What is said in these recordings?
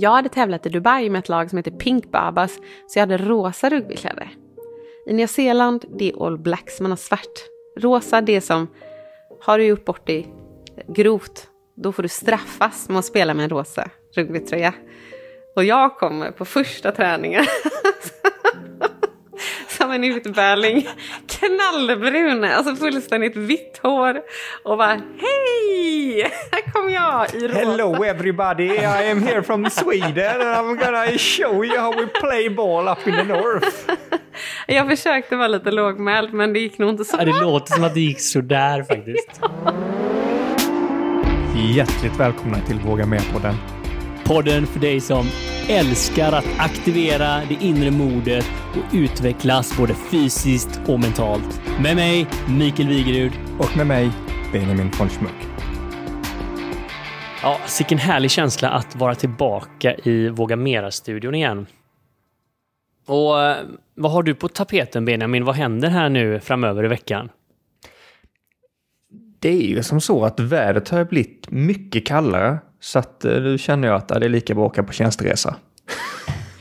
Jag hade tävlat i Dubai med ett lag som heter Pink Babas, så jag hade rosa rugbykläder. I Nya Zeeland, det är All Blacks, man har svart. Rosa, det är som, har du gjort bort dig grovt, då får du straffas med att spela med en rosa rugbytröja. Och jag kommer på första träningen som en utbärling. Knallbrun, alltså fullständigt vitt hår. Och bara hej! Här kommer jag i rosa. Hello everybody, I am here from Sweden and I'm gonna show you how we play ball up in the north. Jag försökte vara lite lågmäld men det gick nog inte så Ja, bra. det låter som att det gick sådär faktiskt. Hjärtligt välkomna till Våga Med-podden. Podden för dig som älskar att aktivera det inre modet och utvecklas både fysiskt och mentalt. Med mig, Mikael Wigerud. Och med mig, Benjamin von Schmuck. Ja, vilken härlig känsla att vara tillbaka i Våga Mera-studion igen. Och eh, vad har du på tapeten Benjamin? Vad händer här nu framöver i veckan? Det är ju som så att vädret har blivit mycket kallare. Så att eh, nu känner jag att det är lika bra att åka på tjänsteresa.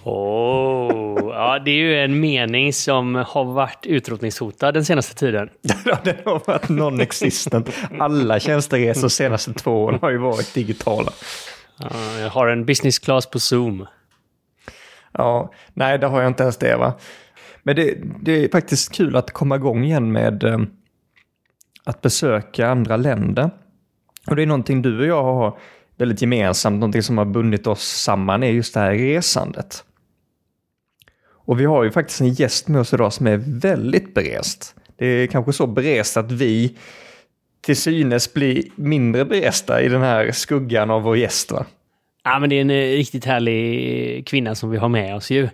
Oh, ja, det är ju en mening som har varit utrotningshotad den senaste tiden. Ja, det har varit non-existent. Alla tjänsteresor de senaste två åren har ju varit digitala. Ja, jag har en business class på Zoom. Ja, nej, det har jag inte ens det va. Men det, det är faktiskt kul att komma igång igen med eh, att besöka andra länder. Och det är någonting du och jag har väldigt gemensamt, någonting som har bundit oss samman är just det här resandet. Och vi har ju faktiskt en gäst med oss idag som är väldigt berest. Det är kanske så berest att vi till synes blir mindre beresta i den här skuggan av vår gäst va? Ja, men det är en eh, riktigt härlig kvinna som vi har med oss ju.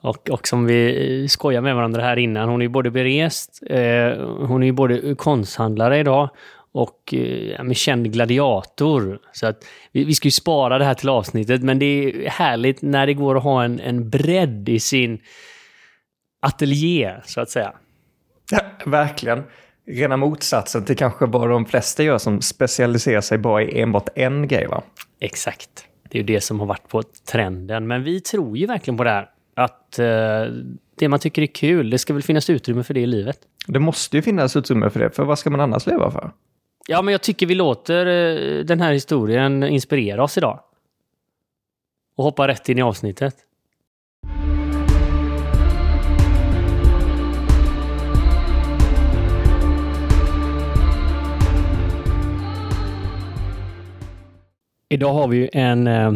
Och, och som vi eh, skojar med varandra här innan. Hon är ju både berest, eh, hon är ju både konsthandlare idag och eh, ja, men känd gladiator. Så att vi, vi ska ju spara det här till avsnittet, men det är härligt när det går att ha en, en bredd i sin ateljé, så att säga. Ja, verkligen. Rena motsatsen till kanske vad de flesta gör som specialiserar sig bara i enbart en grej va? Exakt. Det är ju det som har varit på trenden. Men vi tror ju verkligen på det här. Att eh, det man tycker är kul, det ska väl finnas utrymme för det i livet. Det måste ju finnas utrymme för det, för vad ska man annars leva för? Ja, men jag tycker vi låter eh, den här historien inspirera oss idag. Och hoppa rätt in i avsnittet. Idag har vi ju en eh,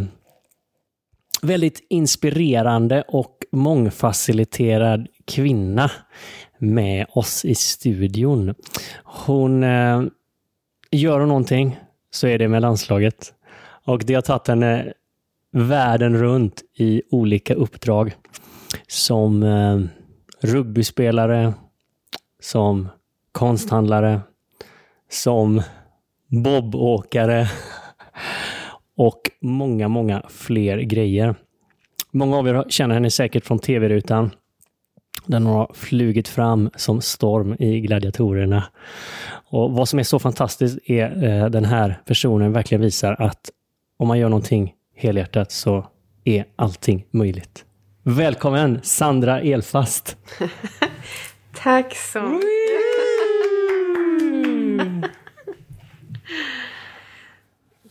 väldigt inspirerande och mångfaciliterad kvinna med oss i studion. Hon eh, gör hon någonting så är det med landslaget. Och det har tagit henne världen runt i olika uppdrag. Som eh, rugbyspelare, som konsthandlare, som bobåkare och många, många fler grejer. Många av er känner henne säkert från tv-rutan. Den har flugit fram som storm i gladiatorerna. Och vad som är så fantastiskt är eh, den här personen verkligen visar att om man gör någonting helhjärtat så är allting möjligt. Välkommen Sandra Elfast! Tack så mycket.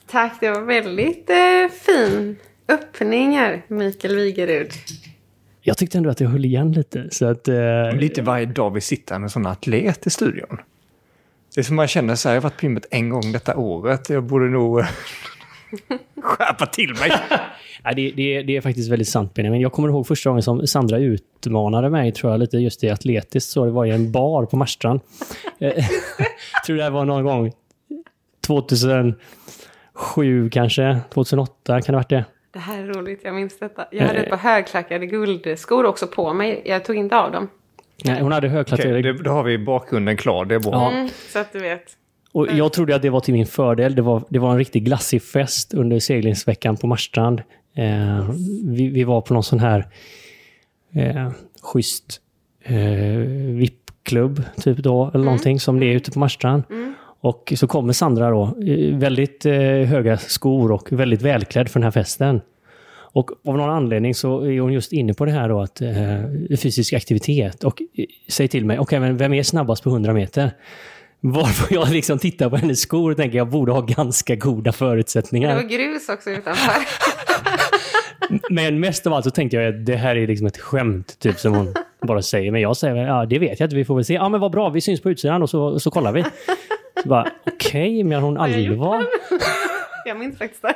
Tack, det var väldigt eh, fin öppningar, Mikael Wigerud. Jag tyckte ändå att jag höll igen lite. Så att, eh, Lite varje dag vi sitter med en sån atlet i studion. Det är som man känner så här, jag har varit på gymmet en gång detta året, jag borde nog eh, skärpa till mig. Ja, det, det, det är faktiskt väldigt sant Benjamin. Jag kommer ihåg första gången som Sandra utmanade mig, tror jag, lite just i atletiskt. Så det var i en bar på Marstrand. Eh, tror det här var någon gång 2007 kanske, 2008 kan det ha varit det. Det här är roligt, jag minns detta. Jag hade ett par högklackade guldskor också på mig. Jag tog inte av dem. Nej, hon hade högklackat. det, då har vi bakgrunden klar, det är bra. Ja. Mm, så att du vet. Och jag trodde att det var till min fördel. Det var, det var en riktigt glassig fest under seglingsveckan på Marstrand. Eh, vi, vi var på någon sån här eh, schysst eh, VIP-klubb, typ då, eller någonting som det är ute på Marstrand. Och så kommer Sandra då, eh, väldigt eh, höga skor och väldigt välklädd för den här festen. Och av någon anledning så är hon just inne på det här då att eh, fysisk aktivitet och eh, säger till mig, okej okay, men vem är snabbast på 100 meter? Varför jag liksom tittar på hennes skor och tänker jag borde ha ganska goda förutsättningar. Det var grus också utanför. Men mest av allt så tänkte jag att det här är liksom ett skämt, typ som hon bara säger. Men jag säger, ja det vet jag inte, vi får väl se. Ja men vad bra, vi syns på utsidan och så, så kollar vi. Så bara, okej, okay, menar hon allvar? Jag minns faktiskt det.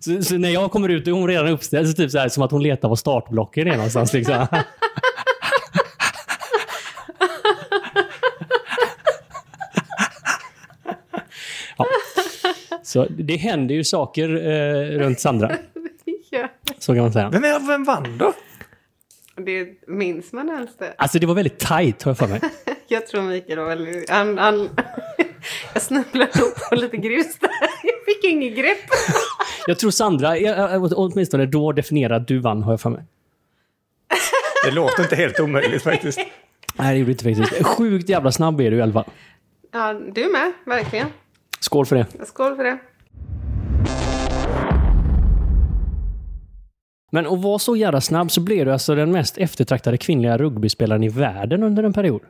Så, så, när jag kommer ut är hon redan uppställd, så typ så här, som att hon letar var startblocken är någonstans. Liksom. Ja. Så det händer ju saker eh, runt Sandra. Så kan man säga. Vem, vem vann då? Det minns man ens det? Alltså det var väldigt tajt har jag för mig. jag tror Mikael var väldigt... Han, han, jag snubblade upp på lite grus där. Jag fick inget grepp. jag tror Sandra, åtminstone då definierar att du vann har jag för mig. Det låter inte helt omöjligt faktiskt. Nej, det gjorde inte faktiskt. Sjukt jävla snabb är du i alla fall. Ja, du med, verkligen. Skål för det. Skål för det. Men att vara så jävla snabb så blev du alltså den mest eftertraktade kvinnliga rugbyspelaren i världen under en period.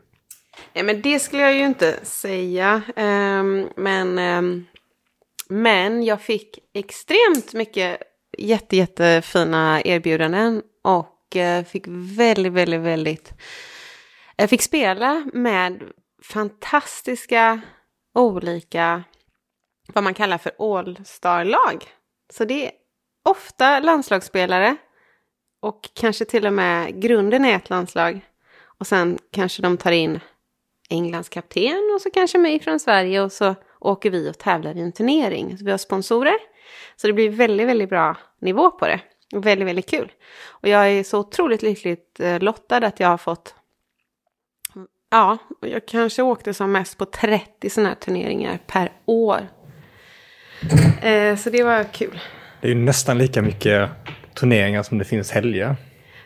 Nej, men det skulle jag ju inte säga. Um, men, um, men jag fick extremt mycket jätte, jättefina erbjudanden och uh, fick väldigt, väldigt, väldigt... Jag fick spela med fantastiska olika, vad man kallar för all-star-lag. Så det ofta landslagsspelare och kanske till och med grunden är ett landslag. Och sen kanske de tar in Englands kapten och så kanske mig från Sverige och så åker vi och tävlar i en turnering. Så vi har sponsorer. Så det blir väldigt, väldigt bra nivå på det. Väldigt, väldigt kul. Och jag är så otroligt lyckligt eh, lottad att jag har fått Ja, jag kanske åkte som mest på 30 sådana här turneringar per år. Eh, så det var kul. Det är ju nästan lika mycket turneringar som det finns helger.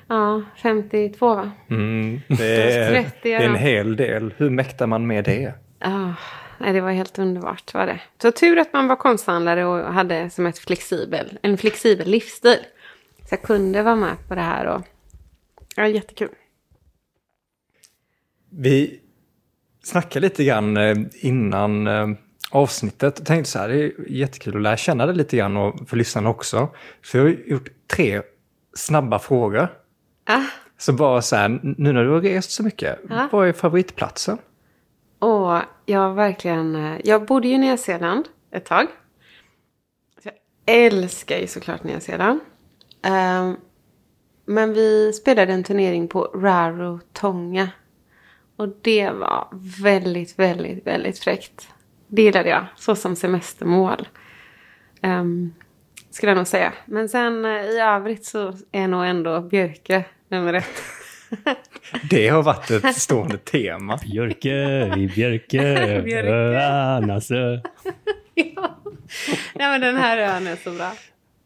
Ja, 52 va? Mm, det, är, det är en hel del. Hur mäktar man med det? Ja, nej, det var helt underbart var det. Så tur att man var konsthandlare och hade som ett flexibel, en flexibel livsstil. Så jag kunde vara med på det här och ja, jättekul. Vi snackade lite grann eh, innan eh, avsnittet och tänkte så här, det är jättekul att lära känna dig lite grann och för lyssnarna också. Så jag har gjort tre snabba frågor. Ah. Så bara så här, nu när du har rest så mycket, ah. vad är favoritplatsen? Åh, jag verkligen, jag bodde ju i Nya Zeeland ett tag. Jag älskar ju såklart Nya Zeeland. Um, men vi spelade en turnering på Raro Tonga och det var väldigt, väldigt, väldigt fräckt. Det gillade jag, så som semestermål. Um, skulle jag nog säga. Men sen uh, i övrigt så är nog ändå Björke nummer ett. det har varit ett stående tema. Björke, i Björke, Björke. Öarnasö. ja. Nej men den här ön är så bra.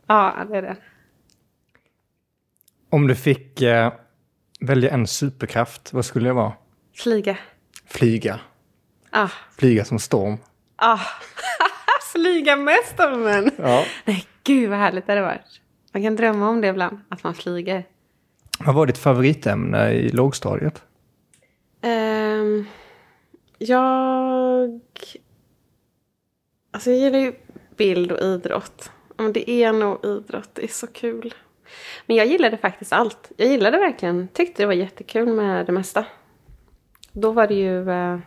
Ja, det är det. Om du fick eh, välja en superkraft, vad skulle det vara? Flyga. Flyga. Ah. Flyga som storm. Ah. Flyga med stormen. Ja. Nej, gud vad härligt det hade varit. Man kan drömma om det ibland, att man flyger. Vad var ditt favoritämne i lågstadiet? Um, jag... Alltså jag gillar ju bild och idrott. Men det är nog idrott, det är så kul. Men jag gillade faktiskt allt. Jag gillade verkligen, tyckte det var jättekul med det mesta. Då var det ju eh,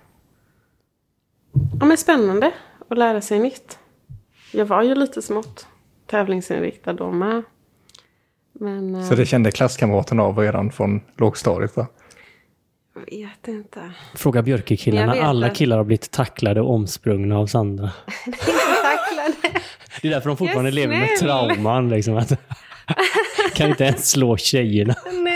ja, men spännande att lära sig nytt. Jag var ju lite smått tävlingsinriktad då med. Men, Så det kände klasskamraterna av redan från lågstadiet? Va? Jag vet inte. Fråga Björke-killarna. Alla killar har blivit tacklade och omsprungna av Sandra. tacklade. Det är därför de fortfarande lever med trauman. Liksom, att kan inte ens slå tjejerna. Nej.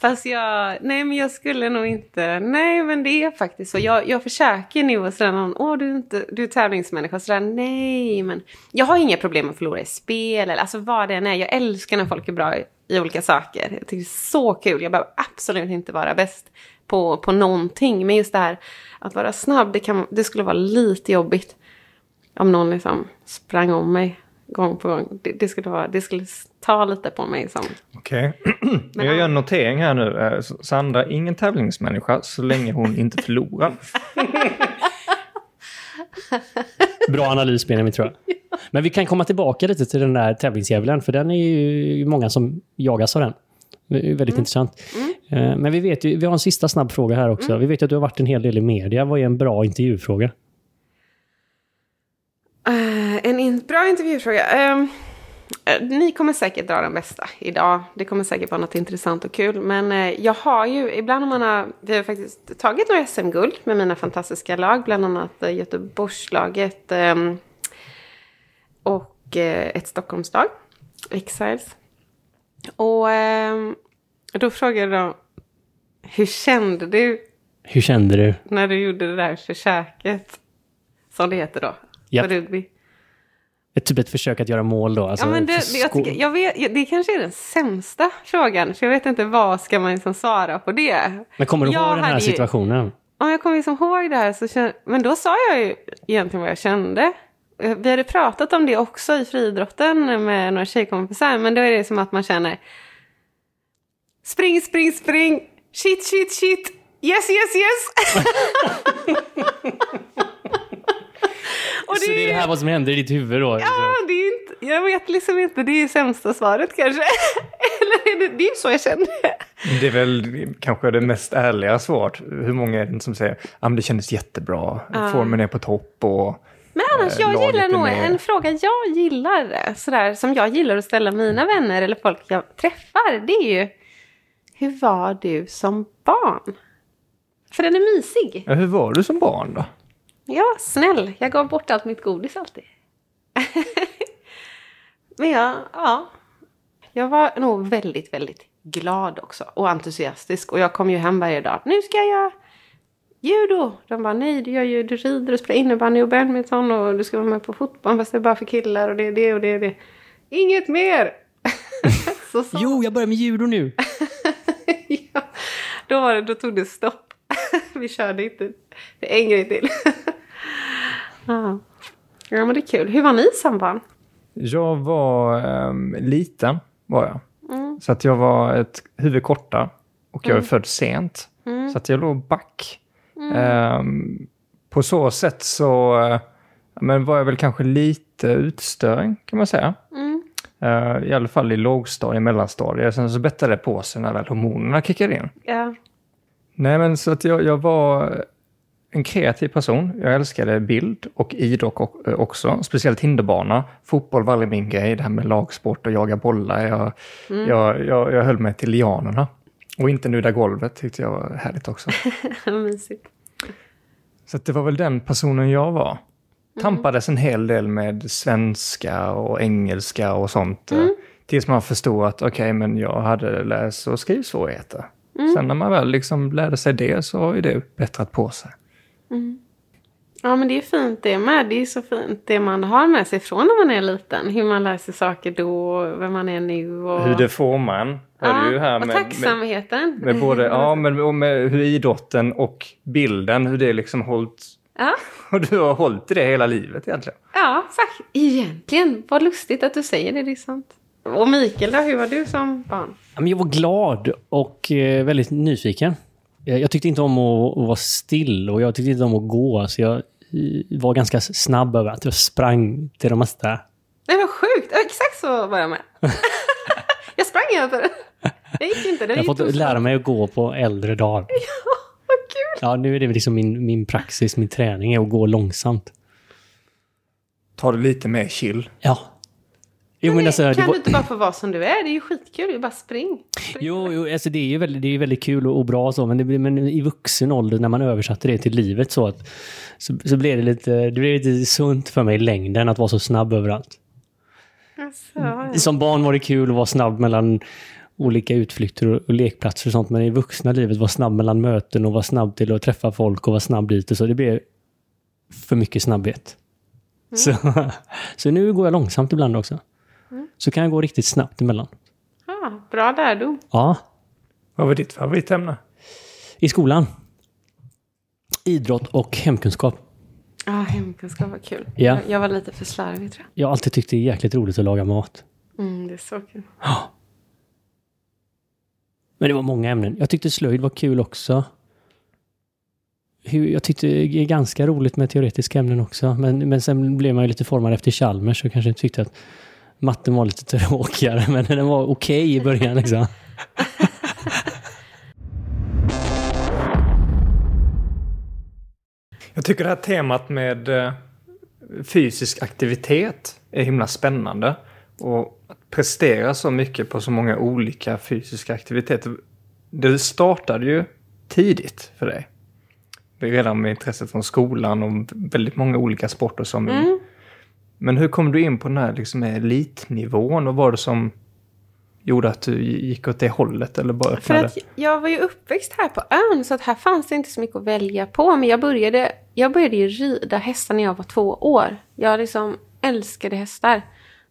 Fast jag, nej men jag skulle nog inte, nej men det är faktiskt så. Jag, jag försöker nu och sådär någon, åh du är, inte, du är tävlingsmänniska, sådär nej men. Jag har inga problem med att förlora i spel, eller alltså vad det än är. Jag älskar när folk är bra i, i olika saker. Jag tycker det är så kul, jag behöver absolut inte vara bäst på, på någonting. Men just det här att vara snabb, det, kan, det skulle vara lite jobbigt. Om någon liksom sprang om mig gång på gång. Det, det, skulle, vara, det skulle ta lite på mig som... Okej. Men jag gör en notering här nu. Eh, Sandra, ingen tävlingsmänniska så länge hon inte förlorar. Bra analys Benjamin tror jag. Men vi kan komma tillbaka lite till den där tävlingsdjävulen, för den är ju många som jagas av den. Det är väldigt intressant. Eh, Men vi vet ju, vi har en sista snabb fråga här också. Vi vet ju att du har varit en hel del i media. Vad är en bra intervjufråga? En in, bra intervjufråga. Eh, ni kommer säkert dra den bästa idag. Det kommer säkert vara något intressant och kul. Men eh, jag har ju, ibland har man har, vi har faktiskt tagit några SM-guld med mina fantastiska lag. Bland annat eh, Göteborgslaget ehm, och ett Stockholmslag, Exiles. Och ehm, då frågade de, hur kände du Hur kände du? när du gjorde det där försöket? Som det heter då, Japp. på rugby. Ett, typ ett försök att göra mål då? Alltså, ja, men det, jag tycker, jag vet, det kanske är den sämsta frågan, för jag vet inte vad ska man liksom svara på det. men kommer du jag ihåg den här situationen? Om jag kommer liksom ihåg det här så kände, men då sa jag ju egentligen vad jag kände. Eh, Vi hade pratat om det också i friidrotten med några tjejkompisar, men då är det som att man känner spring, spring, spring, shit, shit, shit, yes, yes, yes. Och Så det är det här vad som händer i ditt huvud då? liksom. Ja, det är inte, jag vet liksom inte, det är sämsta svaret kanske. Eller är det, det är så jag kände. Det är väl kanske det mest ärliga svaret. Hur många är det som säger att det kändes jättebra, formen är på topp och... Men annars, Eh, jag gillar nog en fråga jag gillar, sådär, som jag gillar att ställa mina vänner eller folk jag träffar. Det är ju, hur var du som barn? För den är mysig. Ja, hur var du som barn då? Ja, snäll. Jag gav bort allt mitt godis alltid. Men jag, ja. Jag var nog väldigt, väldigt glad också. Och entusiastisk. Och jag kom ju hem varje dag. Nu ska jag judo. De bara, nej du gör ju, du rider och spelar innebandy och badminton. Och du ska vara med på fotboll fast det är bara för killar. Och det är det och det är det. Inget mer! Så sa Jo, jag börjar med judo nu! ja, då, var det, då tog det stopp. Vi körde inte det en grej till. Ja. ja, men det är kul. Hur var ni som barn? Jag var ehm, liten, var jag. Så att jag var ett huvud korta och jag är född sent. Så att jag låg back. Ehm, på så sätt så men var jag väl kanske lite utstöring kan man säga. Eh, I alla fall i lågstadiet, mellanstadiet. Sen så bettade det på sig när väl hormonerna kickade in. Ja. Nej, men så att jag, jag var en kreativ person. Jag älskade bild och idrott och- också. Speciellt hinderbana. Fotboll var aldrig min grej. Det här med lagsport och jaga bollar. Jag, jag, jag, jag höll mig till lianerna. Och inte nudda golvet tyckte jag var härligt också. Så det var väl den personen jag var. Tampades en hel del med svenska och engelska och sånt. eh, Tills man förstod att okej, men jag hade läs och skrivsvårigheter. Sen när man väl liksom lärde sig det så har ju det bättrat på sig. Ja, men det är fint det med. Det är så fint det man har med sig från när man är liten. Hur man lär sig saker då, vem man är nu och... Hur det får man. Hör du här och med, med, tacksamheten. med både, ja, men och med hur idrotten och bilden, hur det liksom hållit. Ja, Och du har hållit i det hela livet egentligen. ja faktiskt. Egentligen. Vad lustigt att du säger det. Det är sant. Och Mikael då, hur var du som barn? Ja, men Jag var glad och eh, väldigt nyfiken. Jag, jag tyckte inte om att, att vara still och jag tyckte inte om att gå. Så jag eh, var ganska snabb över att jag sprang till det mesta. Det var sjukt. Ja, Exakt så var jag med. jag sprang inte. Det gick inte. Det Jag har fått så lära mig att gå på äldre dagar. Vad kul. Ja, nu är det liksom min, min praxis, min träning är att gå långsamt. Ta det lite mer chill. Ja. Jo, men alltså, kan var, du inte bara få vara som du är? Det är ju skitkul. Bara spring. spring. jo, jo, alltså det är ju väldigt, det är väldigt kul och, och bra och så, men, det, men i vuxen ålder när man översatte det till livet så att så, så blev det lite, det blev lite sunt för mig i längden att vara så snabb överallt. Alltså, ja. Som barn var det kul att vara snabb mellan olika utflykter och, och lekplatser och sånt, men i vuxna livet var snabb mellan möten och var snabb till att träffa folk och vara snabb dit och så. Det blev för mycket snabbhet. Så, så nu går jag långsamt ibland också. Så kan jag gå riktigt snabbt emellan. Ja, bra lärdom. Ja, Vad var ditt favoritämne? i skolan. Idrott och hemkunskap. Ja, hemkunskap var kul. Ja. Jag, jag var lite för slarvig tror Jag har alltid tyckt det är jäkligt roligt att laga mat. jag. Mm, det är så kul. Men det var många ämnen. Jag tyckte slöjd var kul också. Jag tyckte det är ganska roligt med teoretiska ämnen också. Men, men sen blev man ju lite formad efter Chalmers så kanske jag tyckte att matten var lite tråkigare. Men den var okej i början liksom. Jag tycker det här temat med eh, fysisk aktivitet är himla spännande. Och att prestera så mycket på så många olika fysiska aktiviteter. Det startade ju tidigt för dig. Redan med intresset från skolan och väldigt många olika sporter som... Mm. Men hur kom du in på den här liksom elitnivån? Vad var det som gjorde att du gick åt det hållet? Eller bara För att jag var ju uppväxt här på ön så att här fanns det inte så mycket att välja på. Men jag började, jag började ju rida hästar när jag var två år. Jag liksom älskade hästar.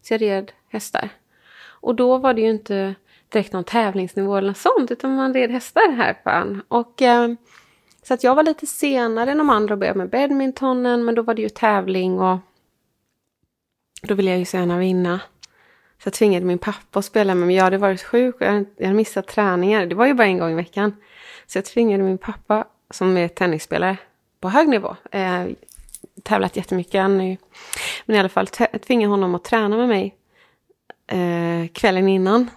Så jag red hästar. Och då var det ju inte direkt någon tävlingsnivå eller något sånt. Utan man red hästar här på ön. Och, eh, så att jag var lite senare än de andra och började med badmintonen. Men då var det ju tävling och då ville jag ju så gärna vinna. Så jag tvingade min pappa att spela med mig. Jag hade varit sjuk och jag hade missat träningar. Det var ju bara en gång i veckan. Så jag tvingade min pappa, som är tennisspelare på hög nivå, eh, tävlat jättemycket. Han är ju, men i alla fall tvingade honom att träna med mig eh, kvällen innan.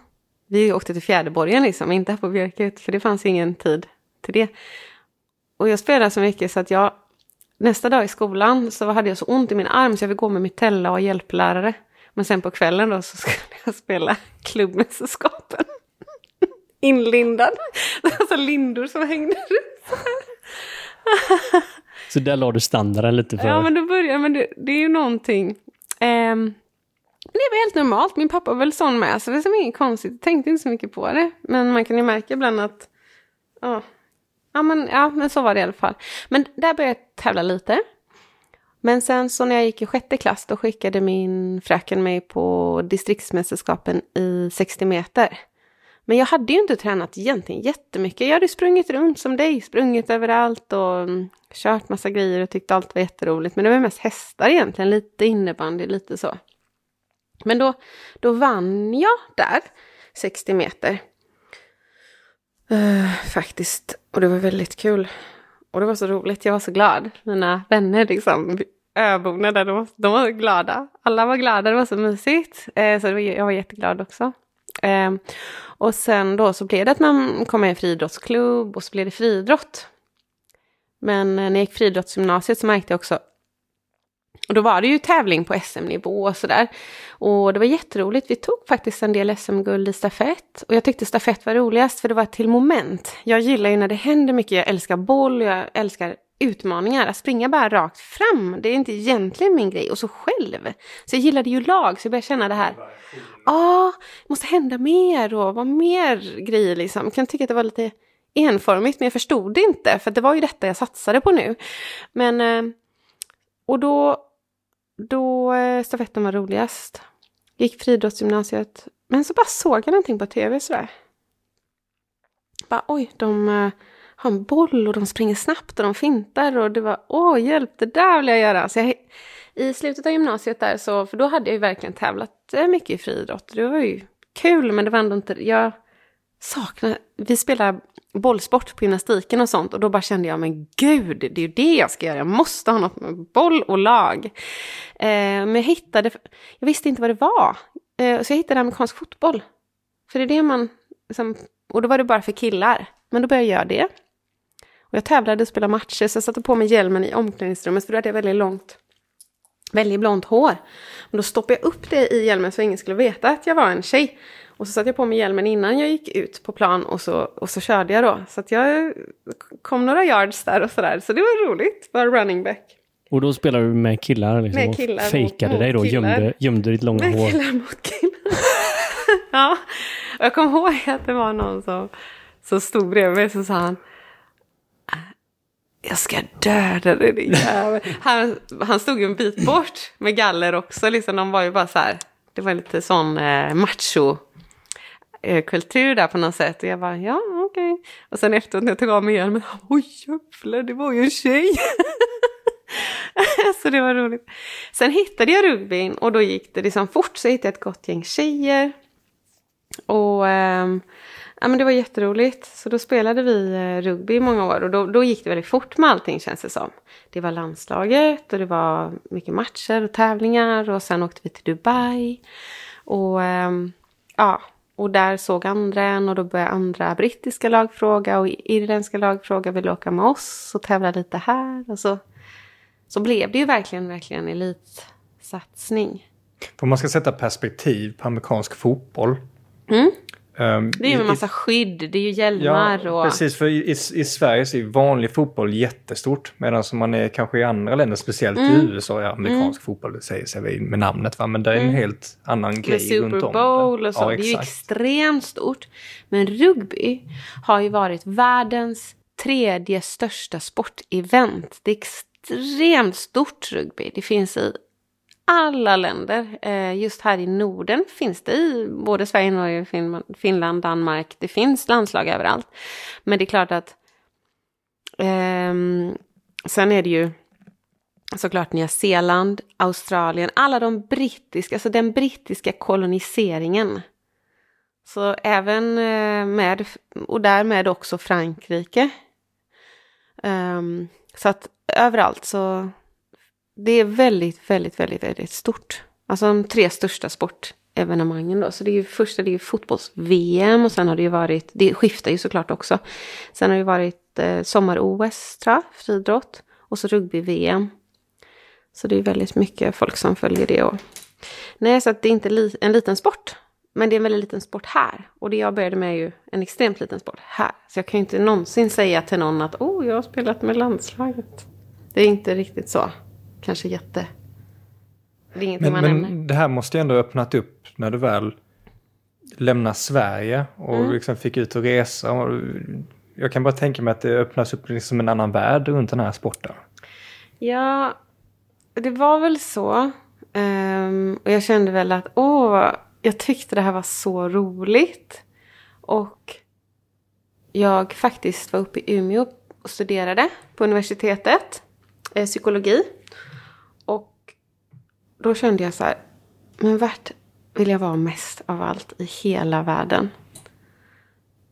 Vi åkte till Fjäderborgen liksom, inte här på Björkut, för det fanns ingen tid till det. Och jag spelade så mycket så att jag nästa dag i skolan så hade jag så ont i min arm så jag fick gå med mitella och hjälplärare. Men sen på kvällen då så skulle jag spela klubbmästerskapen. Inlindad. Alltså lindor som hängde ut. Så där la du standarden lite för... Ja men då började men det, det är ju någonting. Ehm, det var helt normalt. Min pappa var väl sån med. Så det är som inget konstigt. Jag tänkte inte så mycket på det. Men man kan ju märka ibland att... Ja, ja, men, ja men så var det i alla fall. Men där började jag tävla lite. Men sen så när jag gick i sjätte klass då skickade min fröken mig på distriktsmästerskapen i 60 meter. Men jag hade ju inte tränat egentligen jättemycket. Jag hade sprungit runt som dig, sprungit överallt och mm, kört massa grejer och tyckte allt var jätteroligt. Men det var mest hästar egentligen, lite innebandy, lite så. Men då, då vann jag där, 60 meter. Eh, faktiskt, och det var väldigt kul. Och det var så roligt, jag var så glad. Mina vänner liksom, öborna där, de var, de var glada. Alla var glada, det var så mysigt. Eh, så var, jag var jätteglad också. Eh, och sen då så blev det att man kom med i en friidrottsklubb och så blev det friidrott. Men eh, när jag gick friidrottsgymnasiet så märkte jag också och då var det ju tävling på SM-nivå och sådär. Och det var jätteroligt. Vi tog faktiskt en del SM-guld i stafett. Och jag tyckte stafett var roligast för det var ett till moment. Jag gillar ju när det händer mycket. Jag älskar boll och jag älskar utmaningar. Att springa bara rakt fram, det är inte egentligen min grej. Och så själv. Så jag gillade ju lag, så jag började känna det här. Ja, ah, det måste hända mer och vara mer grejer liksom. Jag kan tycka att det var lite enformigt, men jag förstod det inte. För det var ju detta jag satsade på nu. Men, eh, och då då eh, stafetten var roligast. Gick friidrottsgymnasiet. Men så bara såg jag någonting på tv sådär. Bara oj, de eh, har en boll och de springer snabbt och de fintar och det var åh hjälp, det där vill jag göra. Så jag, I slutet av gymnasiet där så, för då hade jag ju verkligen tävlat eh, mycket i friidrott. Det var ju kul men det var ändå inte, jag saknar, vi spelar bollsport på gymnastiken och sånt och då bara kände jag men gud, det är ju det jag ska göra, jag måste ha något med boll och lag. Eh, men jag hittade, jag visste inte vad det var, eh, så jag hittade amerikansk fotboll. För det är det man, liksom, och då var det bara för killar, men då började jag göra det. Och jag tävlade och spelade matcher så jag satte på mig hjälmen i omklädningsrummet för då hade jag väldigt långt, väldigt blont hår. Men då stoppade jag upp det i hjälmen så ingen skulle veta att jag var en tjej. Och så satte jag på mig hjälmen innan jag gick ut på plan och så, och så körde jag då. Så jag kom några yards där och sådär. Så det var roligt, bara running back. Och då spelar du med killar liksom, Med killar och fejkade dig då, killar. gömde, gömde ditt långa Med hår. killar mot killar. ja, och jag kommer ihåg att det var någon som, som stod bredvid mig så sa han jag ska döda dig din jävel. Han, han stod ju en bit bort med galler också. Liksom, de var ju bara så här. Det var lite sån eh, macho Eh, kultur där på något sätt. Och jag bara, ja okej. Och sen efteråt när jag tog av mig hjälmen, oj jävlar, det var ju en tjej. så det var roligt. Sen hittade jag rugbyn och då gick det liksom fort. Så hittade jag ett gott gäng tjejer. Och ähm, ja, men det var jätteroligt. Så då spelade vi eh, rugby i många år. Och då, då gick det väldigt fort med allting känns det som. Det var landslaget och det var mycket matcher och tävlingar. Och sen åkte vi till Dubai. Och ähm, ja, och där såg andra en och då började andra brittiska lag fråga och irländska lag fråga vill åka med oss och tävla lite här. Och så, så blev det ju verkligen, verkligen elitsatsning. Om man ska sätta perspektiv på amerikansk fotboll. Mm. Um, Det är ju en massa skydd, det är ju hjälmar Ja, och... precis. För i, i Sverige så är vanlig fotboll jättestort. Medan som man är kanske i andra länder, speciellt Mm. i USA, ja, amerikansk fotboll, det säger sig med namnet va. Men det är en helt annan Mm. Med grej Super runt om. Bowl och så. Ja, det är ju extremt stort. Men rugby har ju varit världens tredje största sportevent. Det är extremt stort rugby. Det finns i alla länder. Eh, just här i Norden finns det i både Sverige, Norge, Finland, Danmark. Det finns landslag överallt. Men det är klart att ehm, sen är det ju såklart Nya Zeeland, Australien, alla de brittiska, alltså den brittiska koloniseringen. Så även eh, med, och därmed också Frankrike. Um, så att överallt så, det är väldigt, väldigt, väldigt, väldigt stort. Alltså de tre största sportevenemangen då. Så det är ju första, det är ju fotbolls-VM och sen har det ju varit, det skiftar ju såklart också. Sen har det ju varit eh, sommar-OS tror jag, friidrott. Och så rugby-VM. Så det är väldigt mycket folk som följer det. Och... Nej, så att det är inte li- en liten sport. Men det är en väldigt liten sport här. Och det jag började med är ju en extremt liten sport här. Så jag kan ju inte någonsin säga till någon att oh, jag har spelat med landslaget. Det är inte riktigt så. Kanske jätte... Det är ingenting Men, man nämner. men det här måste ju ändå ha öppnat upp när du väl lämnar Sverige och Mm. liksom fick ut och resa. Och jag kan bara tänka mig att det öppnas upp liksom en annan värld runt den här sporten. Ja, det var väl så. Ehm, och jag kände väl att åh, jag tyckte det här var så roligt. Och jag faktiskt var uppe i Umeå och studerade på universitetet, eh, psykologi. Då kände jag så här, men vart vill jag vara mest av allt i hela världen?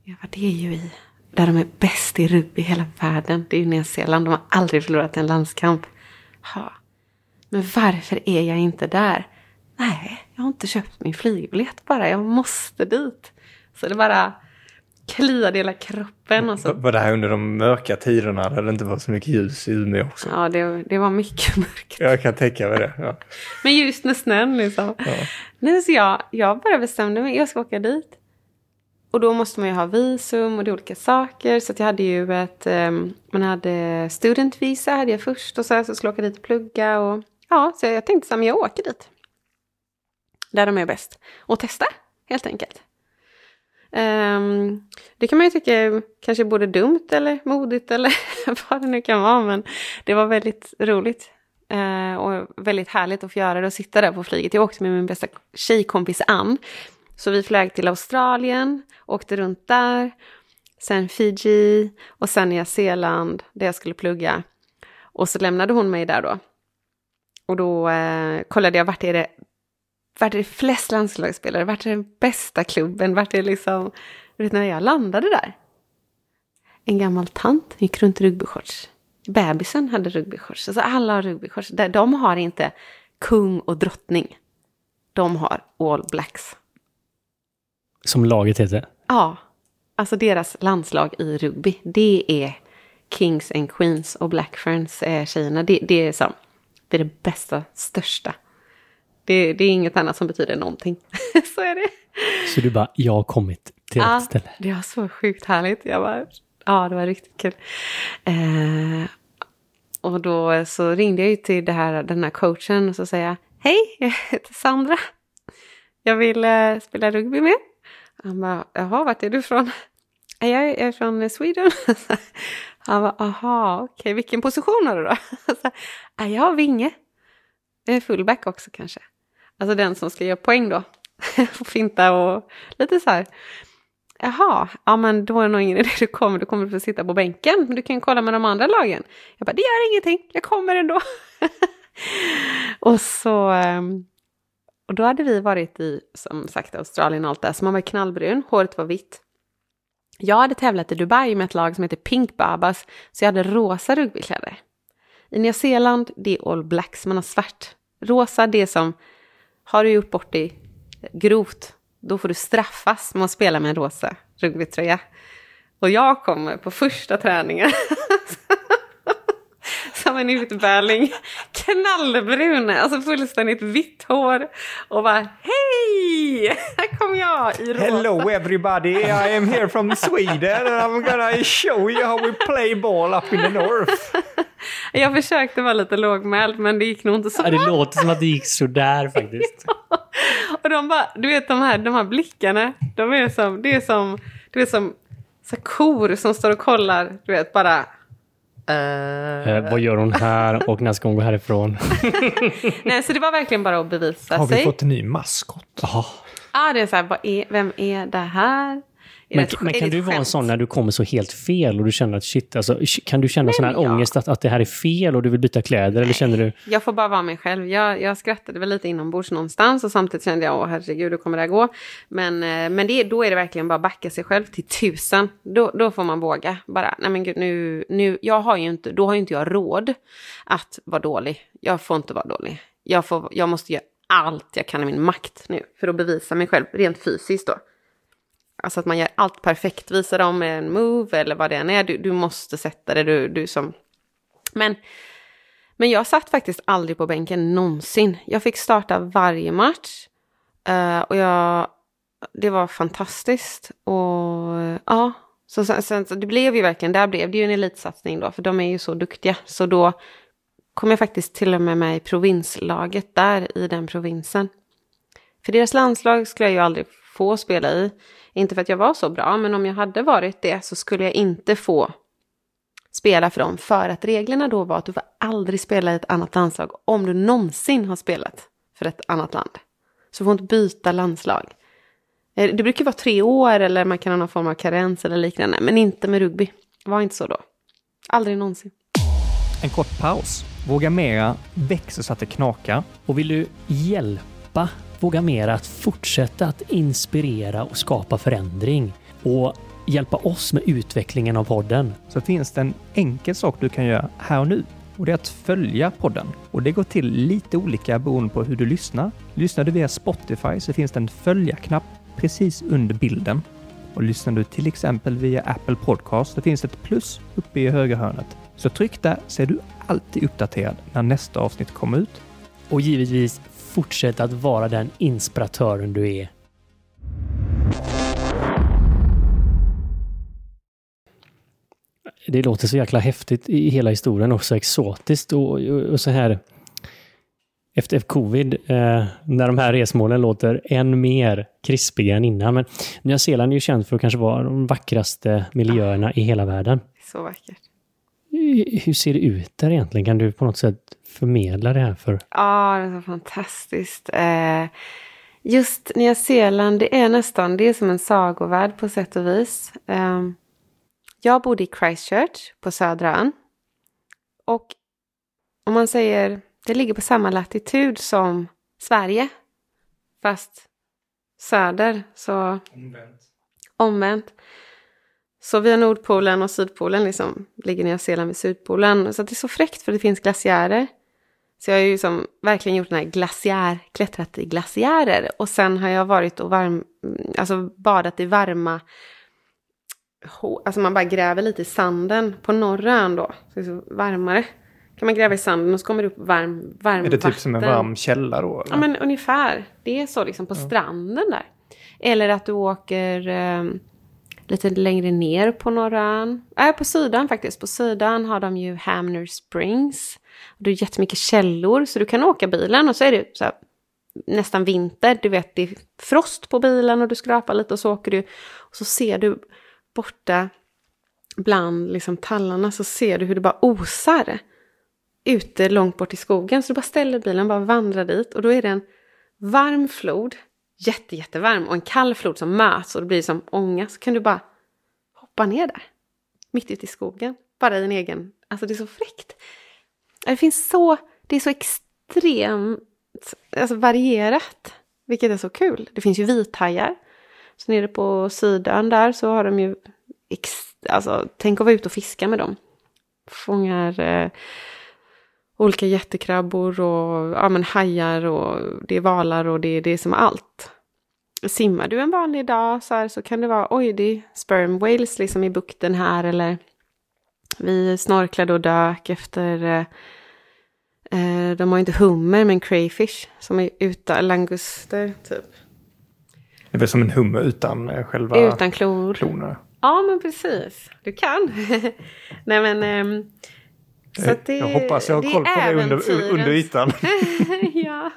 Ja, det är ju i där de är bäst i rugby i hela världen. Det är ju Nya Zeeland. De har aldrig förlorat en landskamp. Ha. Men varför är jag inte där? Nej, jag har inte köpt min flygbiljett bara. Jag måste dit. Så det bara kliade hela kroppen. Och så. Var det här under de mörka tiderna där det inte var så mycket ljus i Umeå också? Ja, det, det var mycket mörkt. Jag kan tänka mig det. Ja. Men just med snön liksom. Ja. Nej, så jag, jag bara bestämde mig. Jag ska åka dit. Och då måste man ju ha visum och det är olika saker. Så jag hade ju ett, um, man hade student visa hade jag först och så, här, så skulle jag åka dit och plugga. Och, ja, så jag tänkte så här, men jag åker dit. Där de är bäst. Och testa, helt enkelt. Um, det kan man ju tycka är kanske både dumt eller modigt eller vad det nu kan vara. Men det var väldigt roligt. uh, och väldigt härligt att få göra det och sitta där på flyget. Jag åkte med min bästa tjejkompis Ann. Så vi flög till Australien, åkte runt där. Sen Fiji och sen Nya Zeeland där jag skulle plugga. Och så lämnade hon mig där då. Och då eh, kollade jag vart är det vart är det flest landslagsspelare? Vart är den bästa klubben? Vart är liksom... Du vet när jag landade där. En gammal tant gick runt i rugbyshorts. Bebisen hade rugbyshorts. Alltså alla har rugbyshorts. De har inte kung och drottning. De har all blacks. Som laget heter. Ja, alltså deras landslag i rugby. Det är Kings and Queens och Black Ferns är tjejerna. Det, det är som, det är det bästa, största. Det, det är inget annat som betyder någonting. Så är det. Så du bara, jag har kommit till rätt ställe. Det var så sjukt härligt. Jag bara, ja, det var riktigt kul. Eh, och då så ringde jag ju till det här, den här coachen och så säger jag, hej, jag heter Sandra. Jag vill eh, spela rugby med. Han bara, jaha, vart är du ifrån? "Ja, Jag är från Sweden. Han bara, aha, okej, vilken position har du då? "Ja, jag har vinge. Jag är fullback också kanske. Alltså den som ska göra poäng då. Och finta och lite så här. Jaha, ja men då är det nog ingen idé du kommer, du kommer få sitta på bänken. Men du kan kolla med de andra lagen. Jag bara, det gör ingenting, jag kommer ändå. och så... Ehm, och då hade vi varit i, som sagt, Australien och allt det, Så man var knallbrun, håret var vitt. Jag hade tävlat i Dubai med ett lag som heter Pink Babas, så jag hade rosa rugbykläder. I Nya Zeeland, det är All Blacks, man har svart. Rosa, det är som, har du gjort bort dig grovt, då får du straffas med att spela med en rosa rugbytröja. Och jag kommer på första träningen som en utbärling, knallbrun, alltså fullständigt vitt hår och bara hej, här kommer jag i rosa. Hello everybody, I am here from Sweden and I'm gonna show you how we play ball up in the north. Jag försökte vara lite lågmäld men det gick nog inte så Ja, det låter som att det gick sådär faktiskt. Och de bara, du vet de här, de här blickarna, de är som, det är som, det är som så kor som står och kollar, du vet bara. Eh, vad gör hon här och när ska hon gå härifrån? Nej, så det var verkligen bara att bevisa Har vi sig. fått en ny maskot? Ja, det är så här, vad är, vem är det här? Men, ett- men kan du vara en sån när du kommer så helt fel och du känner att shit, alltså, kan du känna sån här men ja. ångest att, att det här är fel och du vill byta kläder eller känner du? Jag får bara vara mig själv. Jag, jag skrattade väl lite inombords någonstans och samtidigt kände jag, åh herregud, hur kommer det här gå? Men, eh, men det, då är det verkligen bara backa sig själv till tusen. Då, då får man våga. Bara, nej men gud, nu, nu, jag har ju inte, då har ju inte jag råd att vara dålig. Jag får inte vara dålig. Jag, får, jag måste göra allt jag kan i min makt nu för att bevisa mig själv, rent fysiskt då. Alltså att man gör allt perfekt, visar dem en move eller vad det än är. Du, du måste sätta det, du, du som... Men, men jag satt faktiskt aldrig på bänken någonsin. Jag fick starta varje match. Eh, och jag, det var fantastiskt. Och ja, så sen, sen, så det blev ju verkligen, där blev det ju en elitsatsning då. För de är ju så duktiga. Så då kom jag faktiskt till och med med i provinslaget där i den provinsen. För deras landslag skulle jag ju aldrig få spela i. Inte för att jag var så bra, men om jag hade varit det så skulle jag inte få spela för dem. För att reglerna då var att du får aldrig spela i ett annat landslag om du någonsin har spelat för ett annat land. Så du får inte byta landslag. Eh, det brukar vara tre år eller man kan ha någon form av karens eller liknande, men inte med rugby. Det var inte så då. Aldrig någonsin. En kort paus. Våga Mera växer så att det knakar. Och vill du hjälpa Våga Mera att fortsätta att inspirera och skapa förändring och hjälpa oss med utvecklingen av podden? Så finns det en enkel sak du kan göra här och nu. Och det är att följa podden. Och det går till lite olika beroende på hur du lyssnar. Lyssnar du via Spotify så finns det en följa-knapp precis under bilden. Och lyssnar du till exempel via Apple Podcast så finns det ett plus uppe i högra hörnet. Så tryck där så är du alltid uppdaterad när nästa avsnitt kommer ut. Och givetvis fortsätt att vara den inspiratören du är. Det låter så jäkla häftigt i hela historien också, exotiskt och, och, och så här efter covid, eh, när de här resmålen låter än mer krispiga än innan. Men Nya Zeeland är ju känt för att kanske vara de vackraste miljöerna i hela världen. Så vackert. Hur ser det ut där egentligen? Kan du på något sätt förmedla det här för Ja, det är så fantastiskt. Eh, just Nya Zeeland, det är nästan, det är som en sagovärld på sätt och vis. Eh, jag bodde i Christchurch på södra ön. Och om man säger, det ligger på samma latitud som Sverige. Fast söder, så omvänt. Så via Nordpolen och Sydpolen liksom ligger Nya Zeeland vid Sydpolen. Så det är så fräckt för det finns glaciärer. Så jag har ju som verkligen gjort den här glaciär, klättrat i glaciärer. Och sen har jag varit och varm, alltså badat i varma, alltså man bara gräver lite i sanden på norra ön då. Så det är så varmare. Kan man gräva i sanden och så kommer det upp varm, varm Är det typ som en vatten. varm källa då? Eller? Ja men ungefär. Det är så liksom på stranden där. Eller att du åker eh, lite längre ner på norra ön. Äh, på sidan faktiskt. På sidan har de ju Hamner Springs. Det är jättemycket källor så du kan åka bilen och så är det så här, nästan vinter. Du vet det är frost på bilen och du skrapar lite och så åker du. Och så ser du borta bland liksom tallarna så ser du hur det bara osar ute långt bort i skogen. Så du bara ställer bilen, bara vandrar dit och då är det en varm flod jätte, jättevarm och en kall flod som möts och det blir som ånga så kan du bara hoppa ner där. Mitt ute i skogen. Bara i en egen... Alltså det är så fräckt. Det finns så... Det är så extremt alltså varierat. Vilket är så kul. Det finns ju vithajar. Så nere på Sydön där så har de ju... Ex, alltså tänk att vara ute och fiska med dem. Fångar... Eh, olika jättekrabbor och ja, men hajar och det är valar och det, det är som allt. Simmar du en vanlig dag så, här, så kan det vara oj, det är sperm whales liksom i bukten här eller vi snorklade och dök efter eh, eh de har inte hummer men crayfish som är utan languster typ. Det är väl som en hummer utan eh, själva utan klor. klorna. Ja men precis, du kan. Nej men eh, så det, jag hoppas jag har koll på det under, under ytan. ja.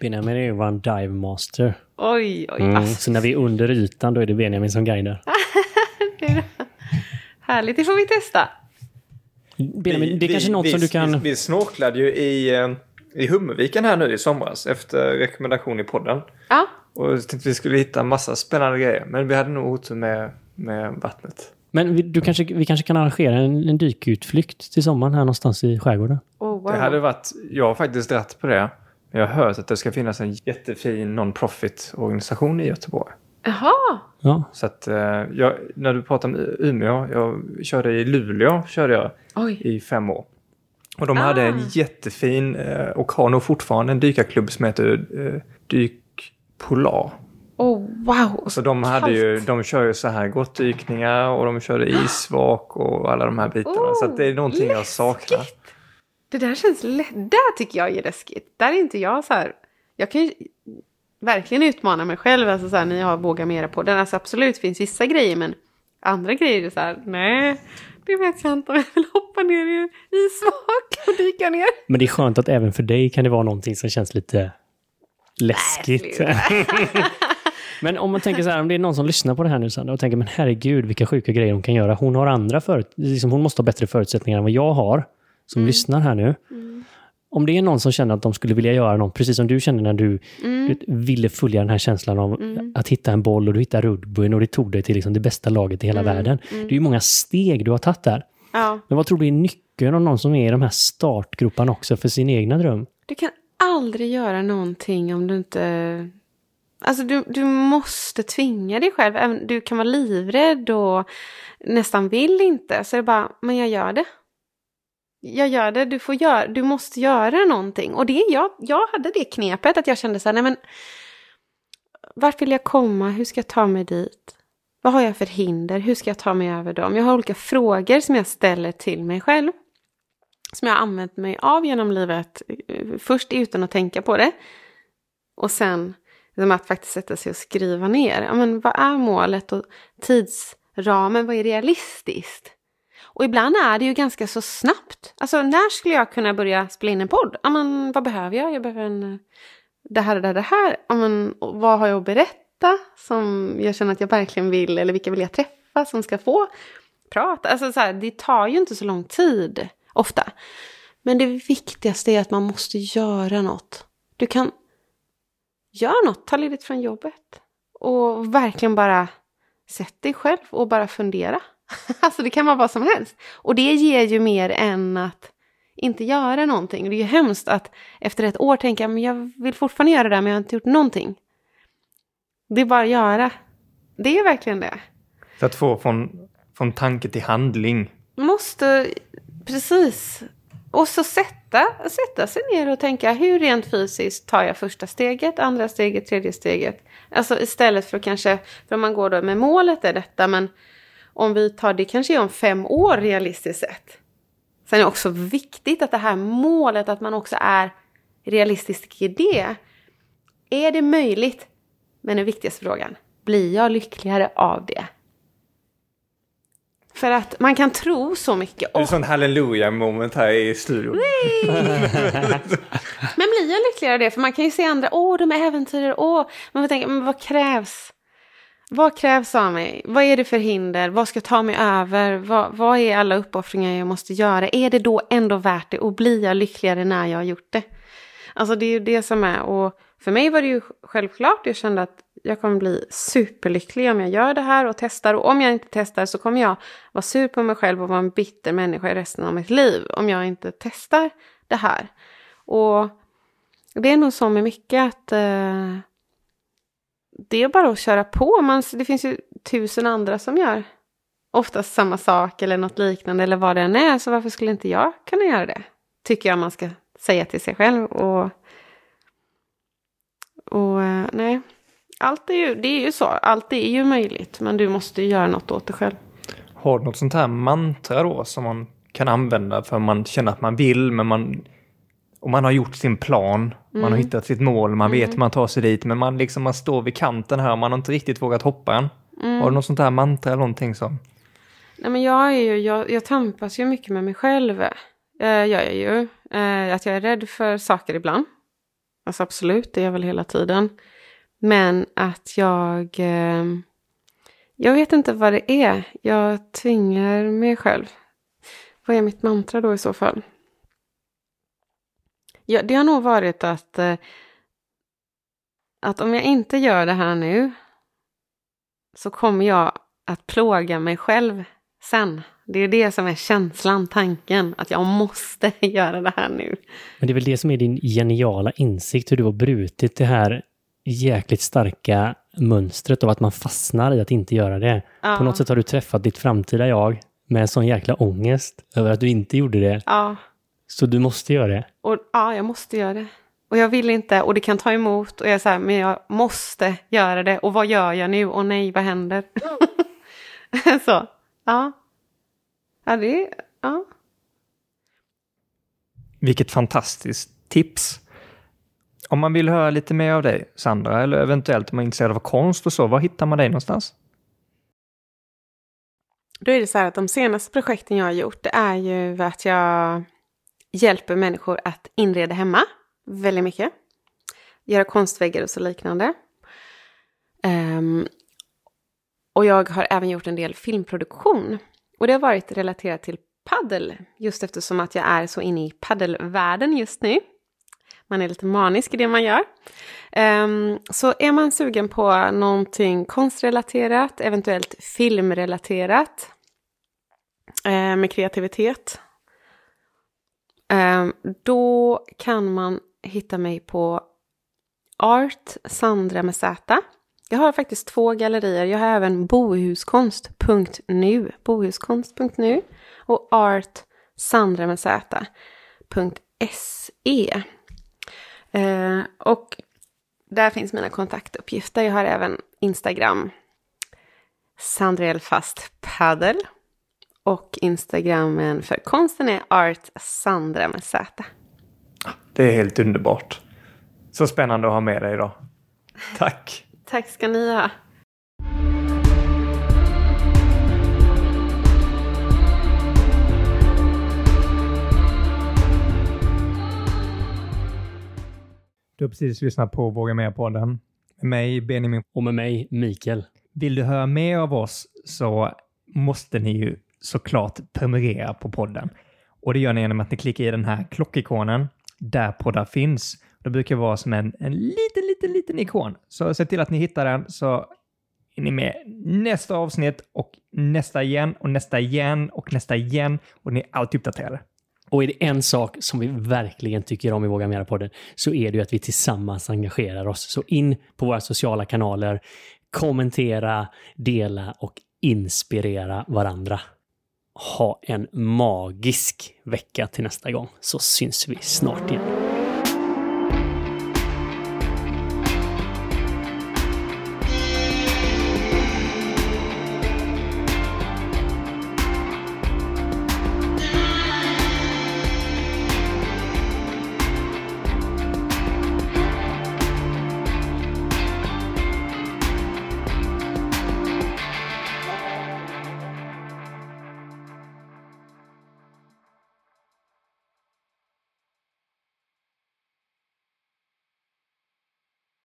Benjamin är ju en dive master. Oj, oj. Mm, så när vi är under ytan då är det Benjamin som guidar. Härligt, det får vi testa. Benjamin, vi, det är kanske vi, något vi, som du kan... Vi, vi snorklade ju i, eh, i Hummerviken här nu i somras efter rekommendation i podden. Ja. Och tänkte vi skulle hitta massa spännande grejer. Men vi hade nog otur med, med vattnet. Men vi, du kanske, vi kanske kan arrangera en, en dykutflykt till sommaren här någonstans i skärgården? Oh, wow. Det hade varit, jag har faktiskt dratt på det. Jag har hört att det ska finnas en jättefin non-profit organisation i Göteborg. Jaha! Ja. Så att, eh, jag, när du pratar om Umeå, jag körde i Luleå körde jag Oj. i fem år. Och de ah. hade en jättefin, eh, och har nog fortfarande en dykarklubb som heter eh, Dyk Polar. Oh, wow! Så de, hade ju, de kör ju så här gottdykningar och de körde isvak och alla de här bitarna. Oh, så det är någonting läskigt. jag saknar. Det där känns lätt. Där tycker jag är läskigt. Där är inte jag så här. Jag kan ju verkligen utmana mig själv. Alltså så här, när jag vågar mera på den. Alltså absolut finns vissa grejer men andra grejer är så här. Nej, det vet jag inte om jag vill hoppa ner i isvak och dyka ner. Men det är skönt att även för dig kan det vara någonting som känns lite läskigt. Nej, Men om man tänker så här, om det är någon som lyssnar på det här nu Sandra och tänker men herregud vilka sjuka grejer hon kan göra. Hon har andra förut, liksom, hon måste ha bättre förutsättningar än vad jag har som mm. lyssnar här nu. Mm. Om det är någon som känner att de skulle vilja göra något, precis som du kände när du, mm. du ville följa den här känslan av mm. att hitta en boll och du hittar rugbyn och det tog dig till liksom det bästa laget i hela mm. världen. Det är ju många steg du har tagit där. Ja. Men vad tror du är nyckeln om någon som är i de här startgroparna också för sin egna dröm? Du kan aldrig göra någonting om du inte Alltså du, du måste tvinga dig själv. Du kan vara livrädd och nästan vill inte. Så det är bara, men jag gör det. Jag gör det, du, får gör, du måste göra någonting. Och det, jag, jag hade det knepet att jag kände så här, nej men vart vill jag komma? Hur ska jag ta mig dit? Vad har jag för hinder? Hur ska jag ta mig över dem? Jag har olika frågor som jag ställer till mig själv. Som jag har använt mig av genom livet. Eh, först utan att tänka på det. Och sen Liksom att faktiskt sätta sig och skriva ner. Ja, men vad är målet och tidsramen? Vad är realistiskt? Och ibland är det ju ganska så snabbt. Alltså när skulle jag kunna börja spela in en podd? Ja, men vad behöver jag? Jag behöver en... Eh, det här, det här, det här. Ja, men vad har jag att berätta som jag känner att jag verkligen vill? Eller vilka vill jag träffa som ska få prata? Alltså så här, det tar ju inte så lång tid ofta. Men det viktigaste är att man måste göra något. Du kan gör något, ta ledigt från jobbet. Och verkligen bara sätt dig själv och bara fundera. alltså det kan vara vad som helst. Och det ger ju mer än att inte göra någonting. Och det är ju hemskt att efter ett år tänka, men jag vill fortfarande göra det där men jag har inte gjort någonting. Det är bara att göra. Det är verkligen det. Så att få från, från tanke till handling. Måste, precis. Och så sätta, sätta sig ner och tänka hur rent fysiskt tar jag första steget, andra steget, tredje steget. Alltså istället för att kanske, för om man går då med målet är detta, men om vi tar det kanske är om fem år realistiskt sett. Sen är det också viktigt att det här målet, att man också är realistisk i det. Är det möjligt? Men den viktigaste frågan, blir jag lyckligare av det? För att man kan tro så mycket. Det är sån halleluja moment här i studion. men blir jag lyckligare av det? För man kan ju se andra, åh de är äventyrare, åh. Man får tänka, men vad krävs? Vad krävs av mig? Vad är det för hinder? Vad ska ta mig över? Vad, vad är alla uppoffringar jag måste göra? Är det då ändå värt det? Och blir jag lyckligare när jag har gjort det? Alltså det är ju det som är, och för mig var det ju självklart. Jag kände att jag kommer bli superlycklig om jag gör det här och testar. Och om jag inte testar så kommer jag vara sur på mig själv och vara en bitter människa i resten av mitt liv. Om jag inte testar det här. Och det är nog så med mycket att eh, det är bara att köra på. Man, det finns ju tusen andra som gör oftast samma sak eller något liknande eller vad det än är. Så varför skulle inte jag kunna göra det? Tycker jag man ska säga till sig själv. Och, och eh, nej, allt är ju, det är ju så. Allt är ju möjligt. Men du måste göra något åt det själv. Har du något sånt här mantra då som man kan använda för man känner att man vill men man och man har gjort sin plan, mm. man har mm. hittat sitt mål, man mm. vet hur man tar sig dit, men man, liksom, man står vid kanten här och man har inte riktigt vågat hoppa än. Mm. Har du något sånt här mantra eller någonting som? Nej, men jag, är ju, jag, jag tampas ju mycket med mig själv. Eh, jag ju. Eh, att jag är rädd för saker ibland. Alltså absolut, det är jag väl hela tiden. Men att jag... Eh, jag vet inte vad det är. Jag tvingar mig själv. Vad är mitt mantra då i så fall? Ja, det har nog varit att, eh, att om jag inte gör det här nu så kommer jag att plåga mig själv sen. Det är det som är känslan, tanken, att jag måste göra det här nu. Men det är väl det som är din geniala insikt, hur du har brutit det här jäkligt starka mönstret av att man fastnar i att inte göra det. Ja. På något sätt har du träffat ditt framtida jag med en sån jäkla ångest över att du inte gjorde det. Ja. Så du måste göra det? Och, ja, jag måste göra det. Och jag vill inte, och det kan ta emot, och jag är så här, men jag måste göra det. Och vad gör jag nu? Och nej, vad händer? så, ja. Ja, det, ja. Vilket fantastiskt tips. Om man vill höra lite mer av dig, Sandra, eller eventuellt om man är intresserad av konst och så, var hittar man dig någonstans? Då är det så här att de senaste projekten jag har gjort, det är ju att jag hjälper människor att inreda hemma väldigt mycket. Göra konstväggar och så liknande. Um, och jag har även gjort en del filmproduktion. Och det har varit relaterat till paddel, just eftersom att jag är så inne i paddelvärlden just nu. Man är lite manisk i det man gör. Um, så är man sugen på någonting konstrelaterat, eventuellt filmrelaterat, uh, med kreativitet, um, då kan man hitta mig på Art Sandra med Z. Jag har faktiskt två gallerier. Jag har även bohuskonst.nu, bohuskonst.nu och artsandramedz.se. Eh, och där finns mina kontaktuppgifter. Jag har även Instagram, Sandra Paddel. Och Instagrammen för konsten är Art Sandra med Z. Det är helt underbart. Så spännande att ha med dig idag. Tack. Tack ska ni ha. Du har precis lyssnat på Våga Mer-podden. Med mig Benjamin. Och med mig Mikael. Vill du höra mer av oss så måste ni ju såklart prenumerera på podden. Och det gör ni genom att ni klickar i den här klockikonen där poddar finns. Det brukar vara som en, en liten, liten, liten ikon. Så se till att ni hittar den så är ni med nästa avsnitt och nästa igen och nästa igen och nästa igen och ni är alltid uppdaterade. Och är det en sak som vi verkligen tycker om i Våga Mera-podden så är det ju att vi tillsammans engagerar oss. Så in på våra sociala kanaler, kommentera, dela och inspirera varandra. Ha en magisk vecka till nästa gång så syns vi snart igen.